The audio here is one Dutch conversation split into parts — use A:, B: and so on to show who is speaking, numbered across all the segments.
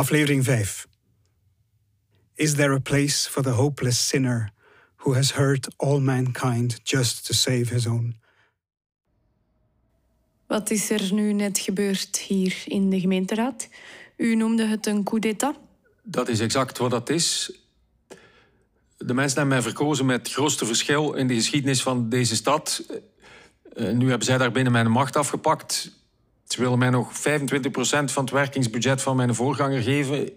A: Aflevering 5. Is there a place for the hopeless sinner who has hurt all mankind just to save his own?
B: Wat is er nu net gebeurd hier in de gemeenteraad? U noemde het een coup d'état.
C: Dat is exact wat dat is. De mensen hebben mij verkozen met het grootste verschil in de geschiedenis van deze stad. Eh, nu hebben zij daar binnen mijn macht afgepakt. Ze willen mij nog 25% van het werkingsbudget van mijn voorganger geven.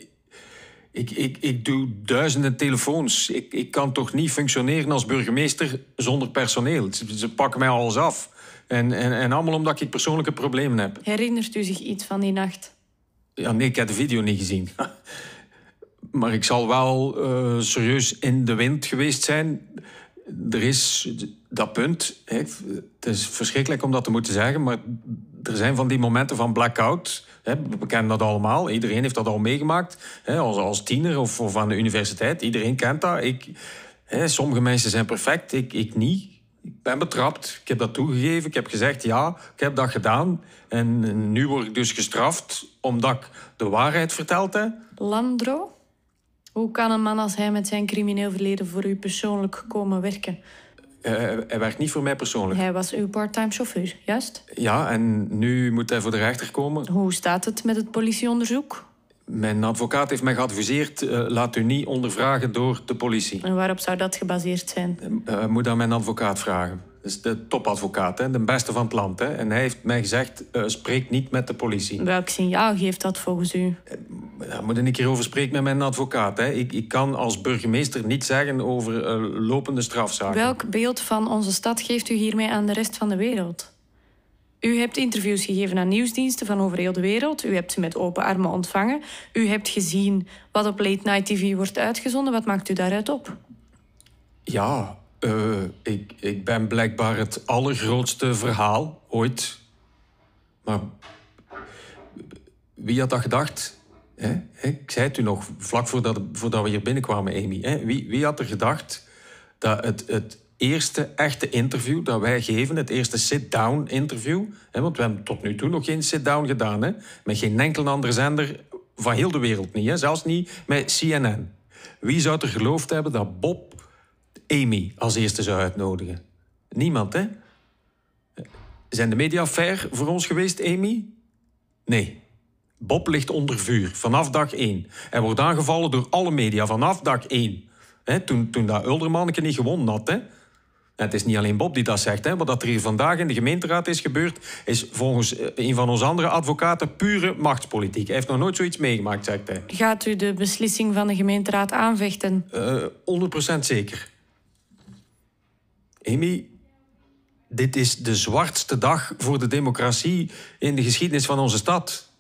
C: Ik, ik, ik doe duizenden telefoons. Ik, ik kan toch niet functioneren als burgemeester zonder personeel. Ze, ze pakken mij alles af. En, en, en allemaal omdat ik persoonlijke problemen heb.
B: Herinnert u zich iets van die nacht?
C: Ja, nee, ik heb de video niet gezien. maar ik zal wel uh, serieus in de wind geweest zijn. Er is dat punt. Hè, het is verschrikkelijk om dat te moeten zeggen, maar er zijn van die momenten van blackout. Hè, we kennen dat allemaal. Iedereen heeft dat al meegemaakt. Hè, als, als tiener of, of aan de universiteit. Iedereen kent dat. Ik, hè, sommige mensen zijn perfect, ik, ik niet. Ik ben betrapt. Ik heb dat toegegeven. Ik heb gezegd ja, ik heb dat gedaan. En nu word ik dus gestraft omdat ik de waarheid verteld heb.
B: Landro? Hoe kan een man als hij met zijn crimineel verleden voor u persoonlijk komen werken?
C: Uh, hij werkt niet voor mij persoonlijk.
B: Hij was uw parttime chauffeur, juist?
C: Ja, en nu moet hij voor de rechter komen.
B: Hoe staat het met het politieonderzoek?
C: Mijn advocaat heeft mij geadviseerd: uh, laat u niet ondervragen door de politie.
B: En waarop zou dat gebaseerd zijn?
C: Uh, moet aan mijn advocaat vragen. Dat is de topadvocaat, hè, de beste van het land. Hè. En hij heeft mij gezegd: uh, spreek niet met de politie.
B: Welk signaal geeft dat volgens u?
C: Daar moet ik een keer over spreken met mijn advocaat. Hè. Ik, ik kan als burgemeester niet zeggen over lopende strafzaken.
B: Welk beeld van onze stad geeft u hiermee aan de rest van de wereld? U hebt interviews gegeven aan nieuwsdiensten van over heel de wereld. U hebt ze met open armen ontvangen. U hebt gezien wat op late night TV wordt uitgezonden. Wat maakt u daaruit op?
C: Ja, uh, ik, ik ben blijkbaar het allergrootste verhaal ooit. Maar wie had dat gedacht? Hè? Ik zei het u nog, vlak voordat, we hier binnenkwamen, Amy. Hè? Wie, wie had er gedacht dat het, het eerste echte interview dat wij geven, het eerste sit-down interview. Hè, want we hebben tot nu toe nog geen sit-down gedaan. Hè, met geen enkel andere zender van heel de wereld niet. Hè, zelfs niet met CNN. Wie zou er geloofd hebben dat Bob Amy als eerste zou uitnodigen? Niemand, hè? Zijn de media fair voor ons geweest, Amy? Nee. Bob ligt onder vuur, vanaf dag één. Hij wordt aangevallen door alle media, vanaf dag één. toen, toen dat Uldermanneke niet gewonnen had. Hè? het is niet alleen Bob die dat zegt. Hè. Wat er hier vandaag in de gemeenteraad is gebeurd... is volgens eh, een van onze andere advocaten pure machtspolitiek. Hij heeft nog nooit zoiets meegemaakt, zegt hij.
B: Gaat u de beslissing van de gemeenteraad aanvechten?
C: Uh, eh, 100% zeker. Amy, dit is de zwartste dag voor de democratie in de geschiedenis van onze stad.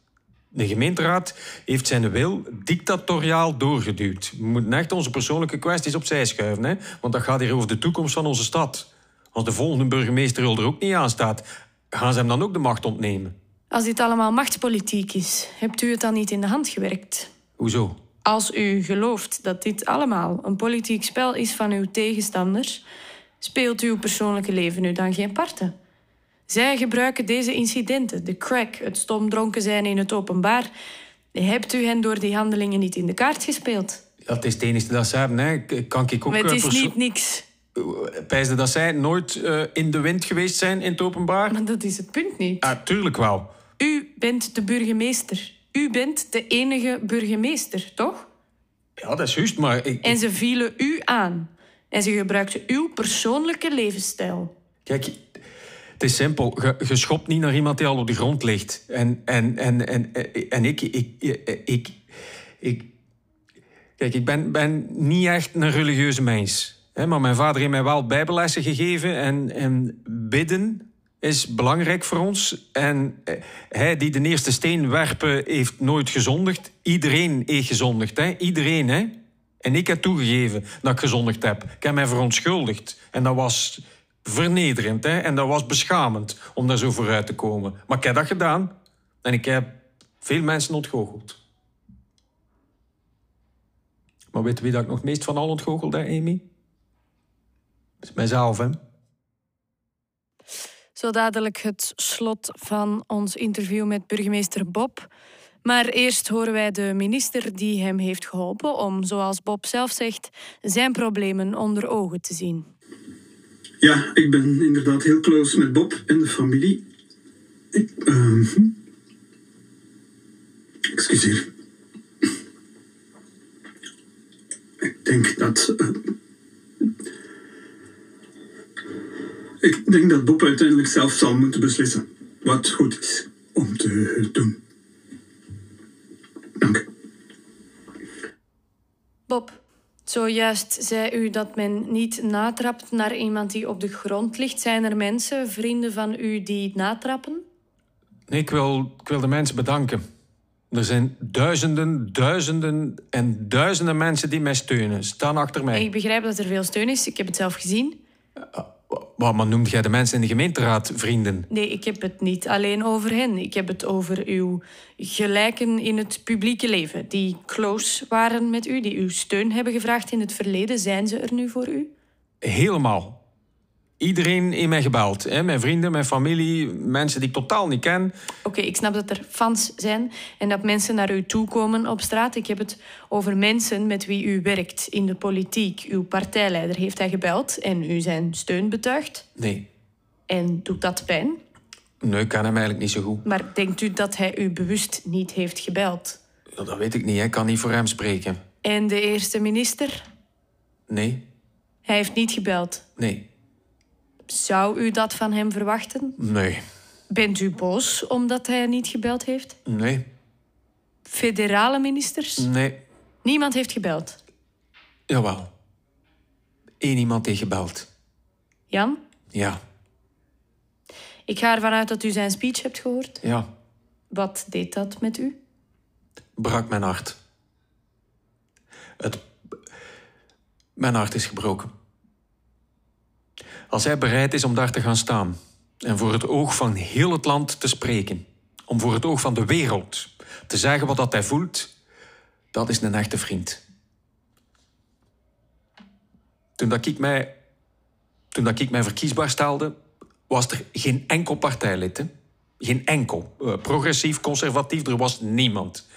C: De gemeenteraad heeft zijn wil dictatoriaal doorgeduwd. We moeten echt onze persoonlijke kwesties opzij schuiven. Hè? Want dat gaat hier over de toekomst van onze stad. Als de volgende burgemeester er ook niet aan staat, gaan ze hem dan ook de macht ontnemen.
B: Als dit allemaal machtspolitiek is, hebt u het dan niet in de hand gewerkt?
C: Hoezo?
B: Als u gelooft dat dit allemaal een politiek spel is van uw tegenstanders, speelt uw persoonlijke leven nu dan geen parten? Zij gebruiken deze incidenten, de crack, het stomdronken zijn in het openbaar. Hebt u hen door die handelingen niet in de kaart gespeeld?
C: Dat is het enige dat ze hebben. Hè. Kan ik ook
B: maar het is niet niks.
C: Pijsde dat zij nooit uh, in de wind geweest zijn in het openbaar?
B: Maar dat is het punt niet.
C: Ah, tuurlijk wel.
B: U bent de burgemeester. U bent de enige burgemeester, toch?
C: Ja, dat is juist, maar... Ik...
B: En ze vielen u aan. En ze gebruikten uw persoonlijke levensstijl.
C: Kijk, het is simpel. Je, schopt niet naar iemand die al op de grond ligt. En, en, en, en, en ik, ik, ik, ik, Kijk, ik ben, ben niet echt een religieuze mens. Maar mijn vader heeft mij wel bijbellessen gegeven. En, en bidden is belangrijk voor ons. En eh, hij die de eerste steen werpen, heeft nooit gezondigd. Iedereen heeft gezondigd. Hè? Iedereen, hè? En ik heb toegegeven dat ik gezondigd heb. Ik heb mij verontschuldigd. En dat was vernederend. Hè? En dat was beschamend om daar zo vooruit te komen. Maar ik heb dat gedaan. En ik heb veel mensen ontgoocheld. Maar weet wie dat ik nog meest van al ontgoochelde, Amy? Dat is mijzelf, hè?
B: Zo dadelijk het slot van ons interview met burgemeester Bob. Maar eerst horen wij de minister die hem heeft geholpen om, zoals Bob zelf zegt, zijn problemen onder ogen te zien.
D: Ja, ik ben inderdaad heel close met Bob en de familie. Ik, ehm, excuseer. Ik denk dat. eh, ik denk dat Bob uiteindelijk zelf zal moeten beslissen wat goed is om te doen. Dank.
B: Bob, zojuist zei u dat men niet natrapt naar iemand die op de grond ligt. Zijn er mensen, vrienden van u, die natrappen?
C: Nee, ik wil, ik wil de mensen bedanken. Er zijn duizenden, duizenden en duizenden mensen die mij steunen. Staan achter mij.
B: Ik begrijp dat er veel steun is. Ik heb het zelf gezien.
C: Wat maar noemt jij de mensen in de gemeenteraad vrienden?
B: Nee, ik heb het niet alleen over hen. Ik heb het over uw gelijken in het publieke leven. Die close waren met u, die uw steun hebben gevraagd in het verleden. Zijn ze er nu voor u?
C: Helemaal. Iedereen in mij gebeld. Hè? Mijn vrienden, mijn familie, mensen die ik totaal niet ken.
B: Oké, ik snap dat er fans zijn en dat mensen naar u toe komen op straat. Ik heb het over mensen met wie u werkt in de politiek. Uw partijleider heeft hij gebeld en u zijn steun betuigd.
C: Nee,
B: En doet dat pijn?
C: nee, ik ken hem eigenlijk niet zo goed.
B: Maar denkt u dat hij u bewust niet heeft gebeld?
C: Ja, Dat weet ik niet, hè. ik kan niet voor hem spreken.
B: En de eerste minister?
C: Nee,
B: Hij heeft niet gebeld.
C: nee,
B: Zou u dat van hem verwachten?
C: nee,
B: Bent u boos omdat hij niet gebeld heeft?
C: nee,
B: Federale ministers?
C: nee.
B: Niemand heeft gebeld.
C: Jawel. Eén iemand heeft gebeld.
B: Jan?
C: Ja,
B: Ik ga ervan uit dat u zijn speech hebt gehoord.
C: ja.
B: Wat deed dat met u?
C: Brak mijn hart. Het... Mijn hart is gebroken. Als hij bereid is om daar te gaan staan en voor het oog van heel het land te spreken, om voor het oog van de wereld te zeggen wat dat hij voelt, dat is een echte vriend. Toen dat ik mij, toen dat ik mij verkiesbaar stelde, was er geen enkel partijlid. Geen enkel. Eh, progressief, conservatief, er was niemand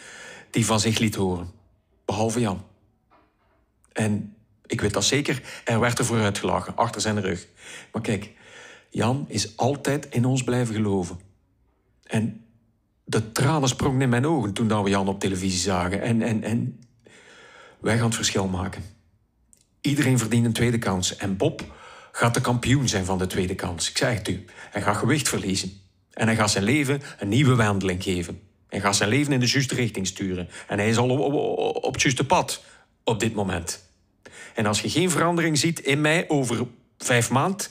C: die van zich liet horen. Behalve Jan. En ik weet dat zeker, er werd ervoor uitgelachen, achter zijn rug. Maar kijk, Jan is altijd in ons blijven geloven. En de tranen sprongen in mijn ogen toen we Jan op televisie zagen. En, en, en wij gaan het verschil maken. Iedereen verdient een tweede kans. En Bob gaat de kampioen zijn van de tweede kans. Ik zeg het u. Hij gaat gewicht verliezen. En hij gaat zijn leven een nieuwe wandeling geven. Hij gaat zijn leven in de juiste richting sturen. En hij is al op, op het juiste pad op dit moment. En als je geen verandering ziet in mij over vijf maanden,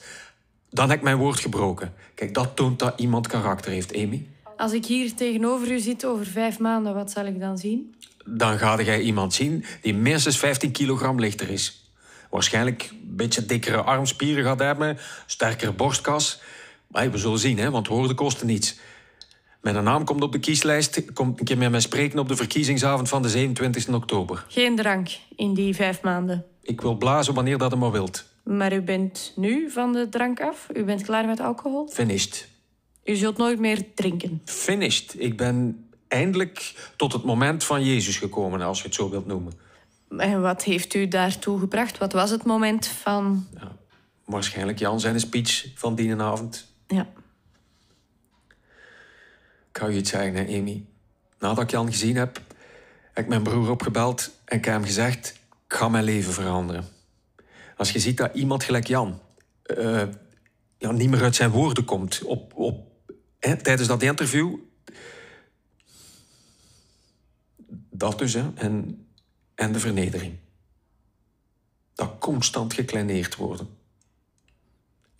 C: dan heb ik mijn woord gebroken. Kijk, dat toont dat iemand karakter heeft, Amy.
B: Als ik hier tegenover u zit over vijf maanden, wat zal ik dan zien?
C: Dan ga jij iemand zien die minstens 15 kilogram lichter is. Waarschijnlijk een beetje dikkere armspieren gaat hebben, sterkere borstkas. Maar we zullen zien, hè, want woorden kosten niets. Mijn naam komt op de kieslijst. Komt een keer met mij spreken op de verkiezingsavond van de 27 oktober.
B: Geen drank in die vijf maanden.
C: Ik wil blazen wanneer dat hem maar wilt.
B: Maar u bent nu van de drank af? U bent klaar met alcohol?
C: Finished.
B: U zult nooit meer drinken.
C: Finished. Ik ben eindelijk tot het moment van Jezus gekomen, als je het zo wilt noemen.
B: En wat heeft u daartoe gebracht? Wat was het moment van...
C: Waarschijnlijk Jan zijn speech van die avond.
B: Ja,
C: Ik ga je iets zeggen, hè, Amy. Nadat ik Jan gezien heb, heb ik mijn broer opgebeld en ik heb hem gezegd: Ik ga mijn leven veranderen. Als je ziet dat iemand gelijk Jan eh, ja, niet meer uit zijn woorden komt op, op, hè, tijdens dat interview. Dat dus, hè. En, en de vernedering. Dat constant gekleineerd worden.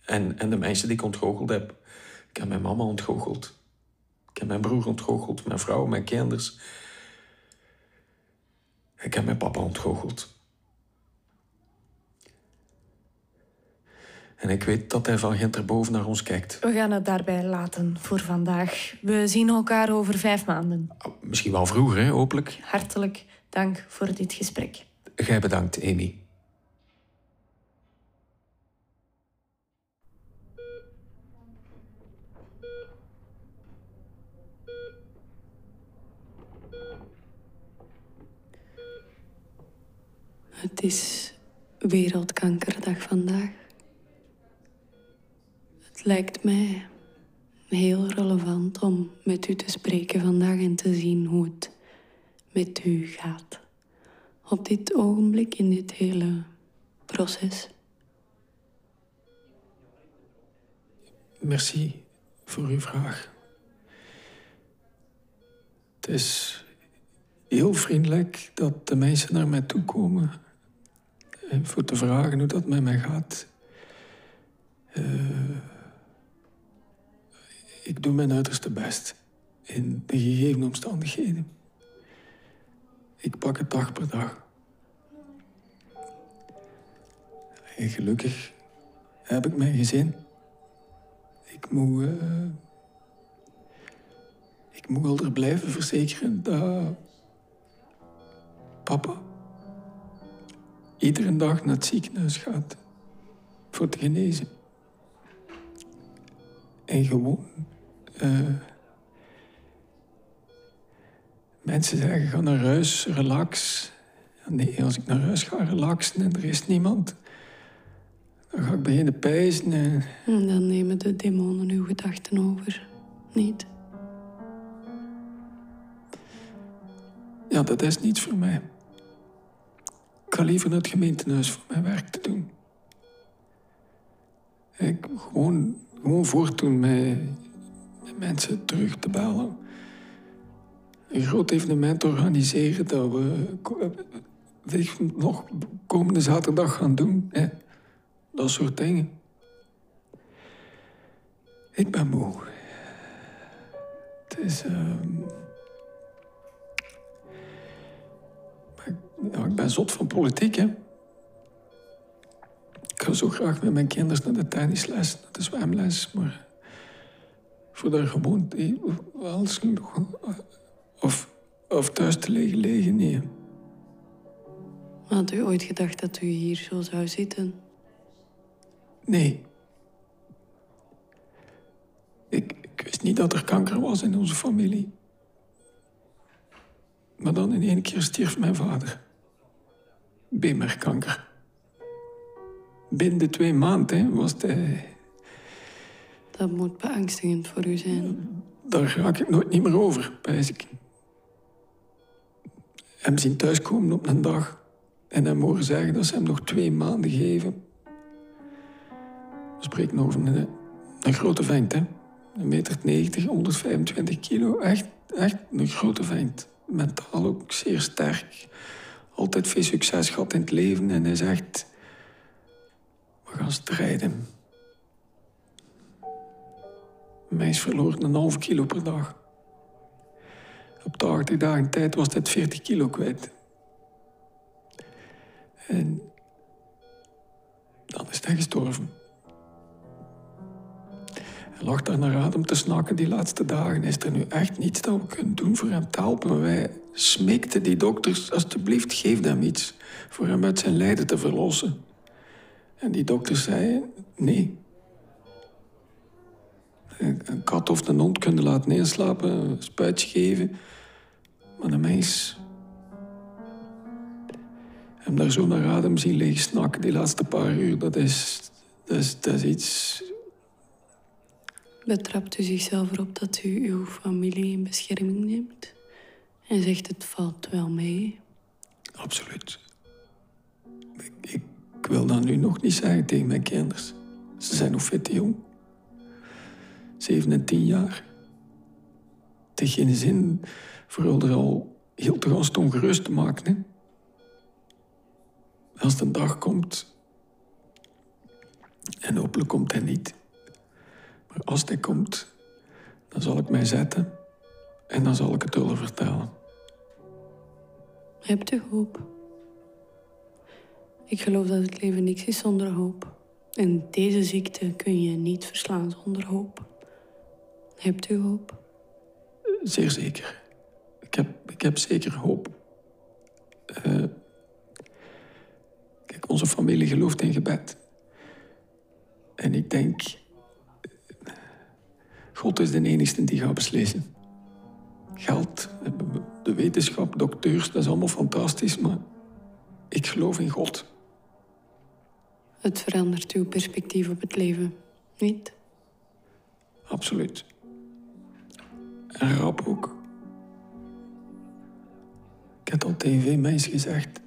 C: En, en de mensen die ik ontgoocheld heb. Ik heb mijn mama ontgoocheld. Ik heb mijn broer ontgoocheld, mijn vrouw, mijn kinders. Ik heb mijn papa ontgoocheld. En ik weet dat hij van Gent erboven naar ons kijkt.
B: we gaan het daarbij laten voor vandaag. We zien elkaar over vijf maanden.
C: Ah, Misschien wel vroeger, hè, hopelijk.
B: Hartelijk dank voor dit gesprek.
C: Gij bedankt, Amy.
E: Het is Wereldkankerdag vandaag. Het lijkt mij heel relevant om met u te spreken vandaag en te zien hoe het met u gaat. Op dit ogenblik in dit hele proces.
C: Merci voor uw vraag. Het is heel vriendelijk dat de mensen naar mij toe komen en voor te vragen hoe dat met mij gaat. Uh, ik doe mijn uiterste best in de gegeven omstandigheden. Ik pak het dag per dag. En gelukkig heb ik mijn gezin. Ik moet. Uh, ik moet er blijven verzekeren dat. papa. Iedere dag naar het ziekenhuis gaat. voor te genezen. En gewoon. Uh, mensen zeggen: ga naar huis, relax. Nee, als ik naar huis ga relaxen en er is niemand, dan ga ik beginnen pijzen. En...
E: Dan nemen de demonen uw gedachten over, niet?
C: Ja, dat is niets voor mij. Ga liever naar het gemeentehuis voor mijn werk te doen. Ik gewoon, gewoon voortdoen met, met mensen terug te bellen. Een groot evenement organiseren dat we nog komende zaterdag gaan doen. Hè? Dat soort dingen. Ik ben moe. Het is. Uh... Ja, ik ben zot van politiek, hè. Ik ga zo graag met mijn kinderen naar de tennisles, naar de zwemles, maar voor daar gewoon als of, of thuis te liggen, liggen, nee.
E: Had u ooit gedacht dat u hier zo zou zitten?
C: Nee. Ik, ik wist niet dat er kanker was in onze familie. Maar dan in één keer stierf mijn vader beenmergkanker. Binnen twee maanden was hij...
E: Dat moet beangstigend voor u zijn.
C: Daar raak ik nooit niet meer over, pijs ik. Hem zien thuiskomen op een dag en hem horen zeggen dat ze hem nog twee maanden geven. We spreken over een, een grote vent, hè. Een meter 90, 125 kilo. Echt, echt een grote vent. Mentaal ook zeer sterk altijd veel succes gehad in het leven. En hij zegt, we gaan strijden. Mij is verloren een half kilo per dag. Op 80 dagen tijd was dit 40 kilo kwijt. En dan is hij gestorven. Lag daar naar adem te snakken die laatste dagen. Is er nu echt niets dat we kunnen doen voor hem te helpen? Wij smeekten die dokters, alstublieft, geef hem iets. Voor hem uit zijn lijden te verlossen. En die dokters zeiden, nee. Een kat of een hond kunnen laten neerslapen, een spuitje geven. Maar een mens... Hem daar zo naar adem zien liggen snakken die laatste paar uur, dat is, dat is, dat is iets
E: Betrapt u zichzelf erop dat u uw familie in bescherming neemt? En zegt het valt wel mee?
C: Absoluut. Ik, wil dat nu nog niet zeggen tegen mijn kinderen. Ze zijn nog te jong. Zeven en tien jaar. Het heeft geen zin voor er al heel te gast ongerust te maken. Hè? Als de dag komt, en hopelijk komt hij niet, als hij komt, dan zal ik mij zetten en dan zal ik het willen vertellen.
E: Hebt u hoop? Ik geloof dat het leven niks is zonder hoop. En deze ziekte kun je niet verslaan zonder hoop. Hebt u hoop?
C: Zeer zeker. Ik heb, ik heb zeker hoop. Uh, kijk, onze familie gelooft in gebed. En ik denk God is de enige die gaat beslissen. Geld, de wetenschap, dokters, dat is allemaal fantastisch, maar Ik geloof in God.
B: Het verandert uw perspectief op het leven, niet?
C: Absoluut. En rap ook. Ik heb al tv mensen gezegd...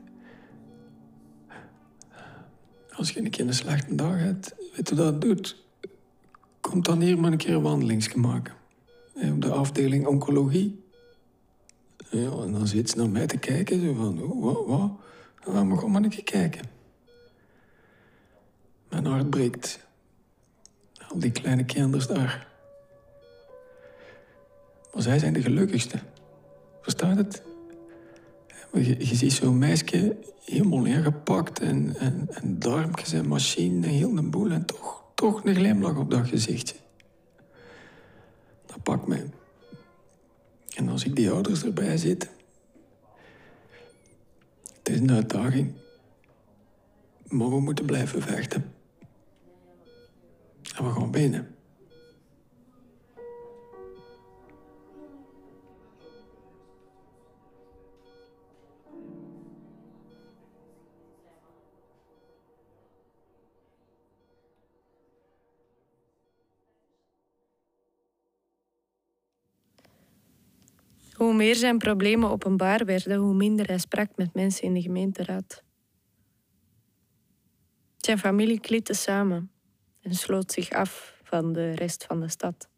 C: Als je een keer een slechte dag hebt, weet je wat dat doet? Kom dan hier maar een keer een wandelingsje maken. Op de afdeling oncologie. Ja, en dan zit ze naar mij te kijken. Zo van, oh, wat, wat? Gewoon maar een keer kijken. Mijn hart breekt. Al die kleine kinderen daar. Maar zij zijn de gelukkigste. Verstaat het? Je, je ziet zo'n meisje helemaal ingepakt en, en, en darmpjes en machine en heel de boel. En toch, toch een glimlach op dat gezichtje. Dat pakt mij. En als ik die ouders erbij zit... Het is een uitdaging. Maar we moeten blijven vechten. En we gaan binnen.
B: Meer zijn problemen openbaar werden, hoe minder hij sprak met mensen in de gemeenteraad. Zijn familie klitte samen en sloot zich af van de rest van de stad.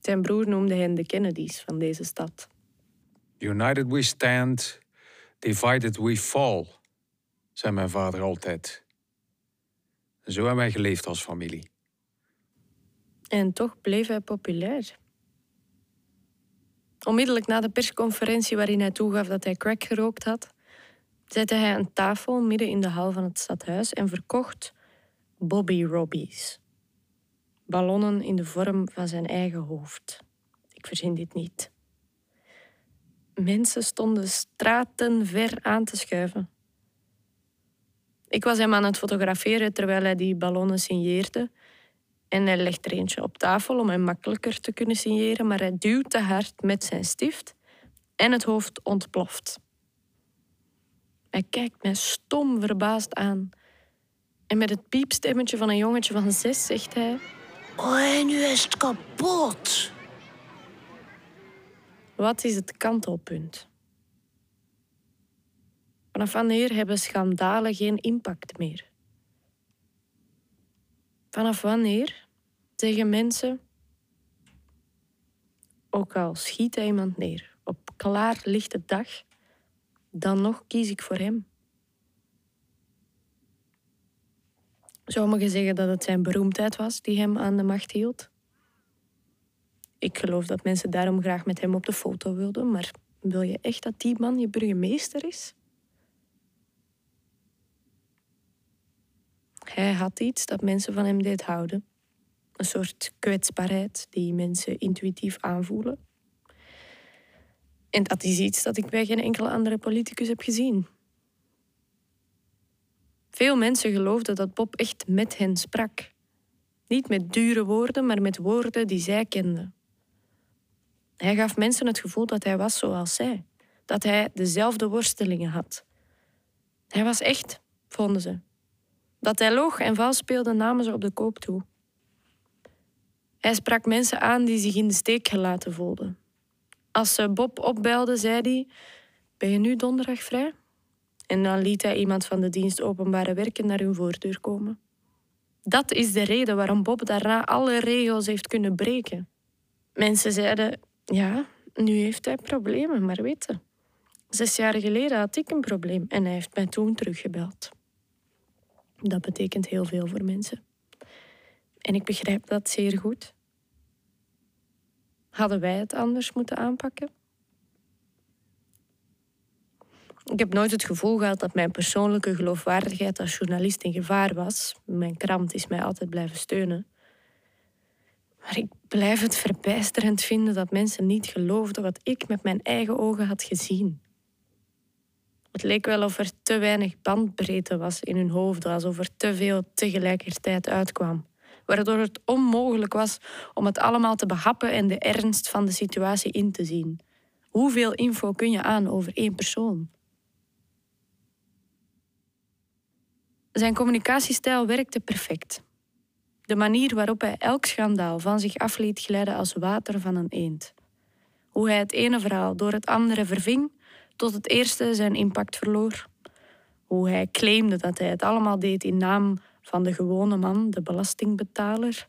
B: Zijn broer noemde hen de Kennedys van deze stad.
F: United we stand, divided we fall, zei mijn vader altijd. Zo hebben wij geleefd als familie.
B: En toch bleef hij populair. Onmiddellijk na de persconferentie waarin hij toegaf dat hij crack gerookt had, zette hij een tafel midden in de hal van het stadhuis en verkocht Bobby Robbies. Ballonnen in de vorm van zijn eigen hoofd. Ik verzin dit niet. Mensen stonden straten ver aan te schuiven. Ik was hem aan het fotograferen terwijl hij die ballonnen signeerde en hij legt er eentje op tafel om hem makkelijker te kunnen signeren, maar hij duwt te hard met zijn stift en het hoofd ontploft. Hij kijkt mij stom verbaasd aan. En met het piepstemmetje van een jongetje van zes zegt hij...
G: Oh, nu is het kapot.
B: Wat is het kantelpunt? Vanaf wanneer hebben schandalen geen impact meer? Vanaf wanneer zeggen mensen, ook al schiet hij iemand neer op klaar lichte dag, dan nog kies ik voor hem. Sommigen zeggen dat het zijn beroemdheid was die hem aan de macht hield. Ik geloof dat mensen daarom graag met hem op de foto wilden, maar wil je echt dat die man je burgemeester is? Hij had iets dat mensen van hem deed houden. Een soort kwetsbaarheid die mensen intuïtief aanvoelen. En dat is iets dat ik bij geen enkele andere politicus heb gezien. Veel mensen geloofden dat Bob echt met hen sprak. Niet met dure woorden, maar met woorden die zij kenden. Hij gaf mensen het gevoel dat hij was zoals zij, dat hij dezelfde worstelingen had. Hij was echt, vonden ze. Dat hij loog en vals speelde namen ze op de koop toe. Hij sprak mensen aan die zich in de steek gelaten voelden. Als ze Bob opbelden, zei hij: Ben je nu donderdag vrij? En dan liet hij iemand van de dienst openbare werken naar hun voordeur komen. Dat is de reden waarom Bob daarna alle regels heeft kunnen breken. Mensen zeiden: Ja, nu heeft hij problemen, maar weten. Zes jaar geleden had ik een probleem en hij heeft mij toen teruggebeld. Dat betekent heel veel voor mensen. En ik begrijp dat zeer goed. Hadden wij het anders moeten aanpakken? Ik heb nooit het gevoel gehad dat mijn persoonlijke geloofwaardigheid als journalist in gevaar was. Mijn krant is mij altijd blijven steunen. Maar ik blijf het verbijsterend vinden dat mensen niet geloofden wat ik met mijn eigen ogen had gezien. Het leek wel of er te weinig bandbreedte was in hun hoofden, alsof er te veel tegelijkertijd uitkwam. Waardoor het onmogelijk was om het allemaal te behappen en de ernst van de situatie in te zien. Hoeveel info kun je aan over één persoon? Zijn communicatiestijl werkte perfect. De manier waarop hij elk schandaal van zich af liet glijden als water van een eend. Hoe hij het ene verhaal door het andere verving tot het eerste zijn impact verloor. Hoe hij claimde dat hij het allemaal deed in naam van de gewone man, de belastingbetaler.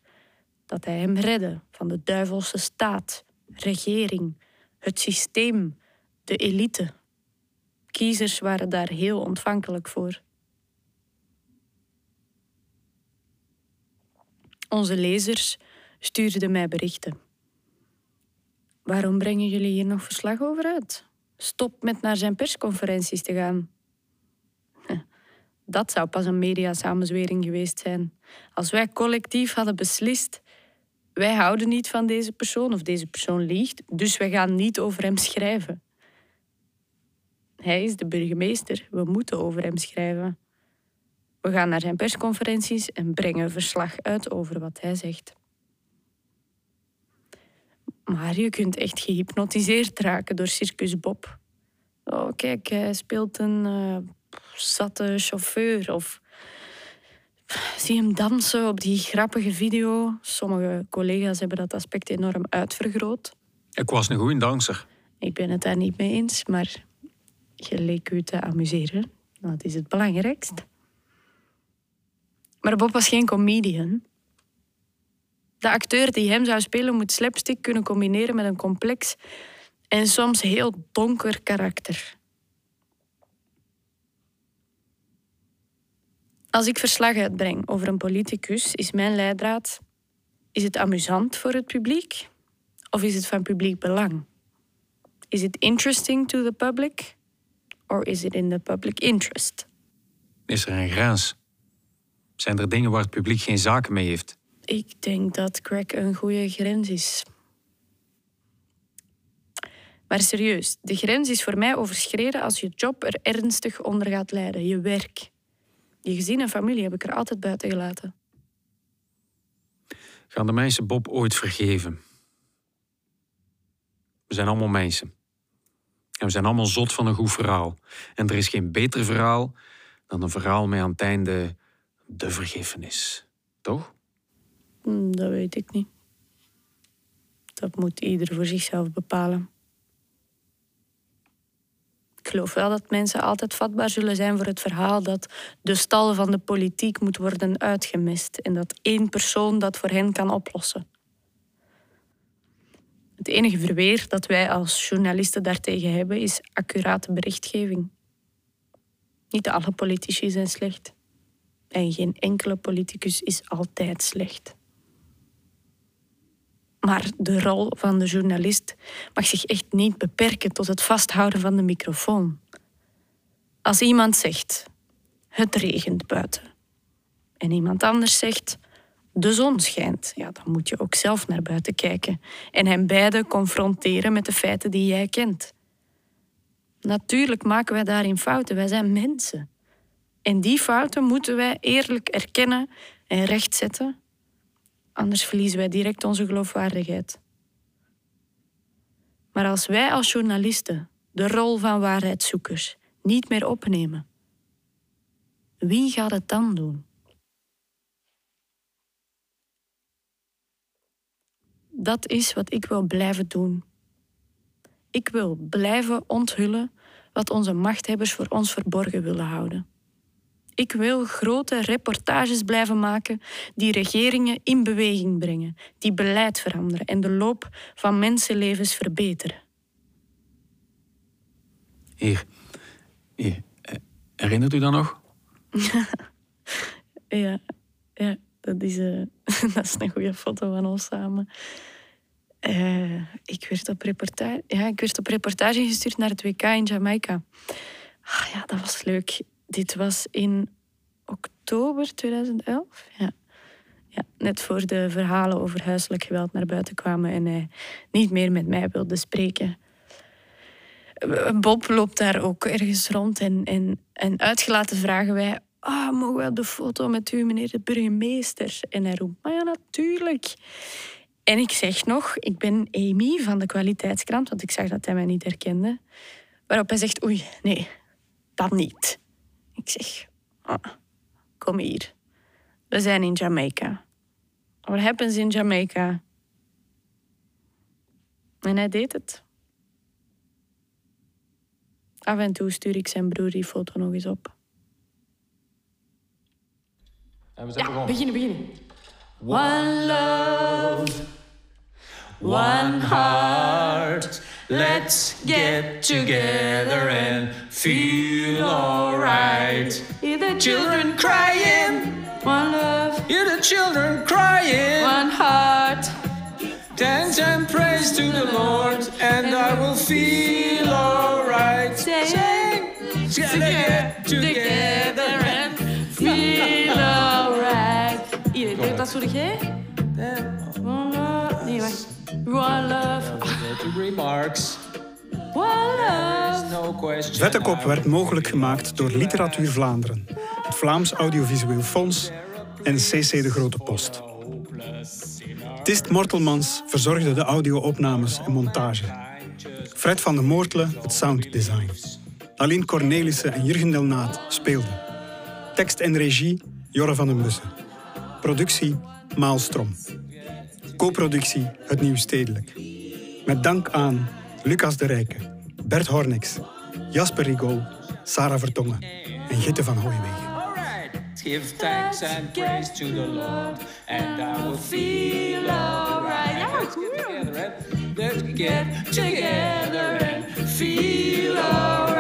B: Dat hij hem redde van de duivelse staat, regering, het systeem, de elite. Kiezers waren daar heel ontvankelijk voor. Onze lezers stuurden mij berichten. Waarom brengen jullie hier nog verslag over uit? Stop met naar zijn persconferenties te gaan. Dat zou pas een mediasamenzwering geweest zijn. Als wij collectief hadden beslist, wij houden niet van deze persoon of deze persoon liegt, dus wij gaan niet over hem schrijven. Hij is de burgemeester, we moeten over hem schrijven. We gaan naar zijn persconferenties en brengen verslag uit over wat hij zegt. Maar je kunt echt gehypnotiseerd raken door Circus Bob. Oh, kijk, hij speelt een uh, zatte chauffeur. Of zie hem dansen op die grappige video. Sommige collega's hebben dat aspect enorm uitvergroot.
F: Ik was een goede danser.
B: Ik ben het daar niet mee eens, maar je leek u te amuseren. Dat is het belangrijkst. Maar Bob was geen comedian. De acteur die hem zou spelen moet slapstick kunnen combineren met een complex en soms heel donker karakter. Als ik verslag uitbreng over een politicus, is mijn leidraad: is het amusant voor het publiek of is het van publiek belang? Is it interesting to the public or is it in the public interest?
F: Is er een grens? Zijn er dingen waar het publiek geen zaken mee heeft?
B: Ik denk dat crack een goede grens is. Maar serieus, de grens is voor mij overschreden als je job er ernstig onder gaat lijden, je werk. Je gezin en familie heb ik er altijd buiten gelaten.
F: Gaan de mensen Bob ooit vergeven? We zijn allemaal mensen. En we zijn allemaal zot van een goed verhaal. En er is geen beter verhaal dan een verhaal met aan het einde de vergiffenis. Toch?
B: Hm, dat weet ik niet. Dat moet ieder voor zichzelf bepalen. Ik geloof wel dat mensen altijd vatbaar zullen zijn voor het verhaal dat de stal van de politiek moet worden uitgemist en dat één persoon dat voor hen kan oplossen. Het enige verweer dat wij als journalisten daartegen hebben is accurate berichtgeving. Niet alle politici zijn slecht. En geen enkele politicus is altijd slecht. Maar de rol van de journalist mag zich echt niet beperken tot het vasthouden van de microfoon. Als iemand zegt: Het regent buiten. En iemand anders zegt: De zon schijnt. Ja, dan moet je ook zelf naar buiten kijken en hen beiden confronteren met de feiten die jij kent. Natuurlijk maken wij daarin fouten. Wij zijn mensen. En die fouten moeten wij eerlijk erkennen en rechtzetten Anders verliezen wij direct onze geloofwaardigheid. Maar als wij als journalisten de rol van waarheidszoekers niet meer opnemen, wie gaat het dan doen? Dat is wat ik wil blijven doen. Ik wil blijven onthullen wat onze machthebbers voor ons verborgen willen houden. Ik wil grote reportages blijven maken die regeringen in beweging brengen, die beleid veranderen en de loop van mensenlevens verbeteren.
F: Hier, hier. Eh, herinnert u dat nog?
B: ja, ja dat, is, uh, dat is een goede foto van ons samen. Uh, ik, werd op reportage, ja, ik werd op reportage gestuurd naar het WK in Jamaica. Ah, ja, dat was leuk dit was in oktober 2011. Ja. Ja, net voor de verhalen over huiselijk geweld naar buiten kwamen en hij niet meer met mij wilde spreken. Bob loopt daar ook ergens rond en, en, en uitgelaten vragen wij... Ah, mogen we de foto met u, meneer de burgemeester? En hij roept, maar ja, natuurlijk. En ik zeg nog, ik ben Amy van de kwaliteitskrant, want ik zag dat hij mij niet herkende. Waarop hij zegt, oei, nee, dat niet. Ik zeg, ah, kom hier. We zijn in Jamaica. What happens in Jamaica? En hij deed het. Af en toe stuur ik zijn broer die foto nog eens op.
C: En we zijn
B: Ja,
C: begonnen.
B: beginnen, beginnen. One love, one heart. Let's get together and feel alright. Hear the children crying. One love,
C: Hear the children crying.
B: one heart.
C: Dance and praise to the Lord, and I will feel alright.
B: Sing,
C: Get
B: together and feel alright. Hier, deed dat jij? One love. Nee, wacht. One love.
A: Vettekop werd mogelijk gemaakt door Literatuur Vlaanderen, het Vlaams Audiovisueel Fonds en CC De Grote Post. Tist Mortelmans verzorgde de audio-opnames en montage. Fred van de Moortelen het sounddesign. Aline Cornelissen en Jurgen Delnaat speelden. Tekst en regie Jorre van den Bussen. Productie Maalstrom. Co-productie Het Nieuw Stedelijk. Met dank aan Lucas de Rijke, Bert Hornix, Jasper Rigaud, Sarah Vertongen en Gitte van Hooijwegen.
C: Give thanks and praise to the Lord, and I will feel alright.
B: Ja,
C: Let's Get together and feel alright.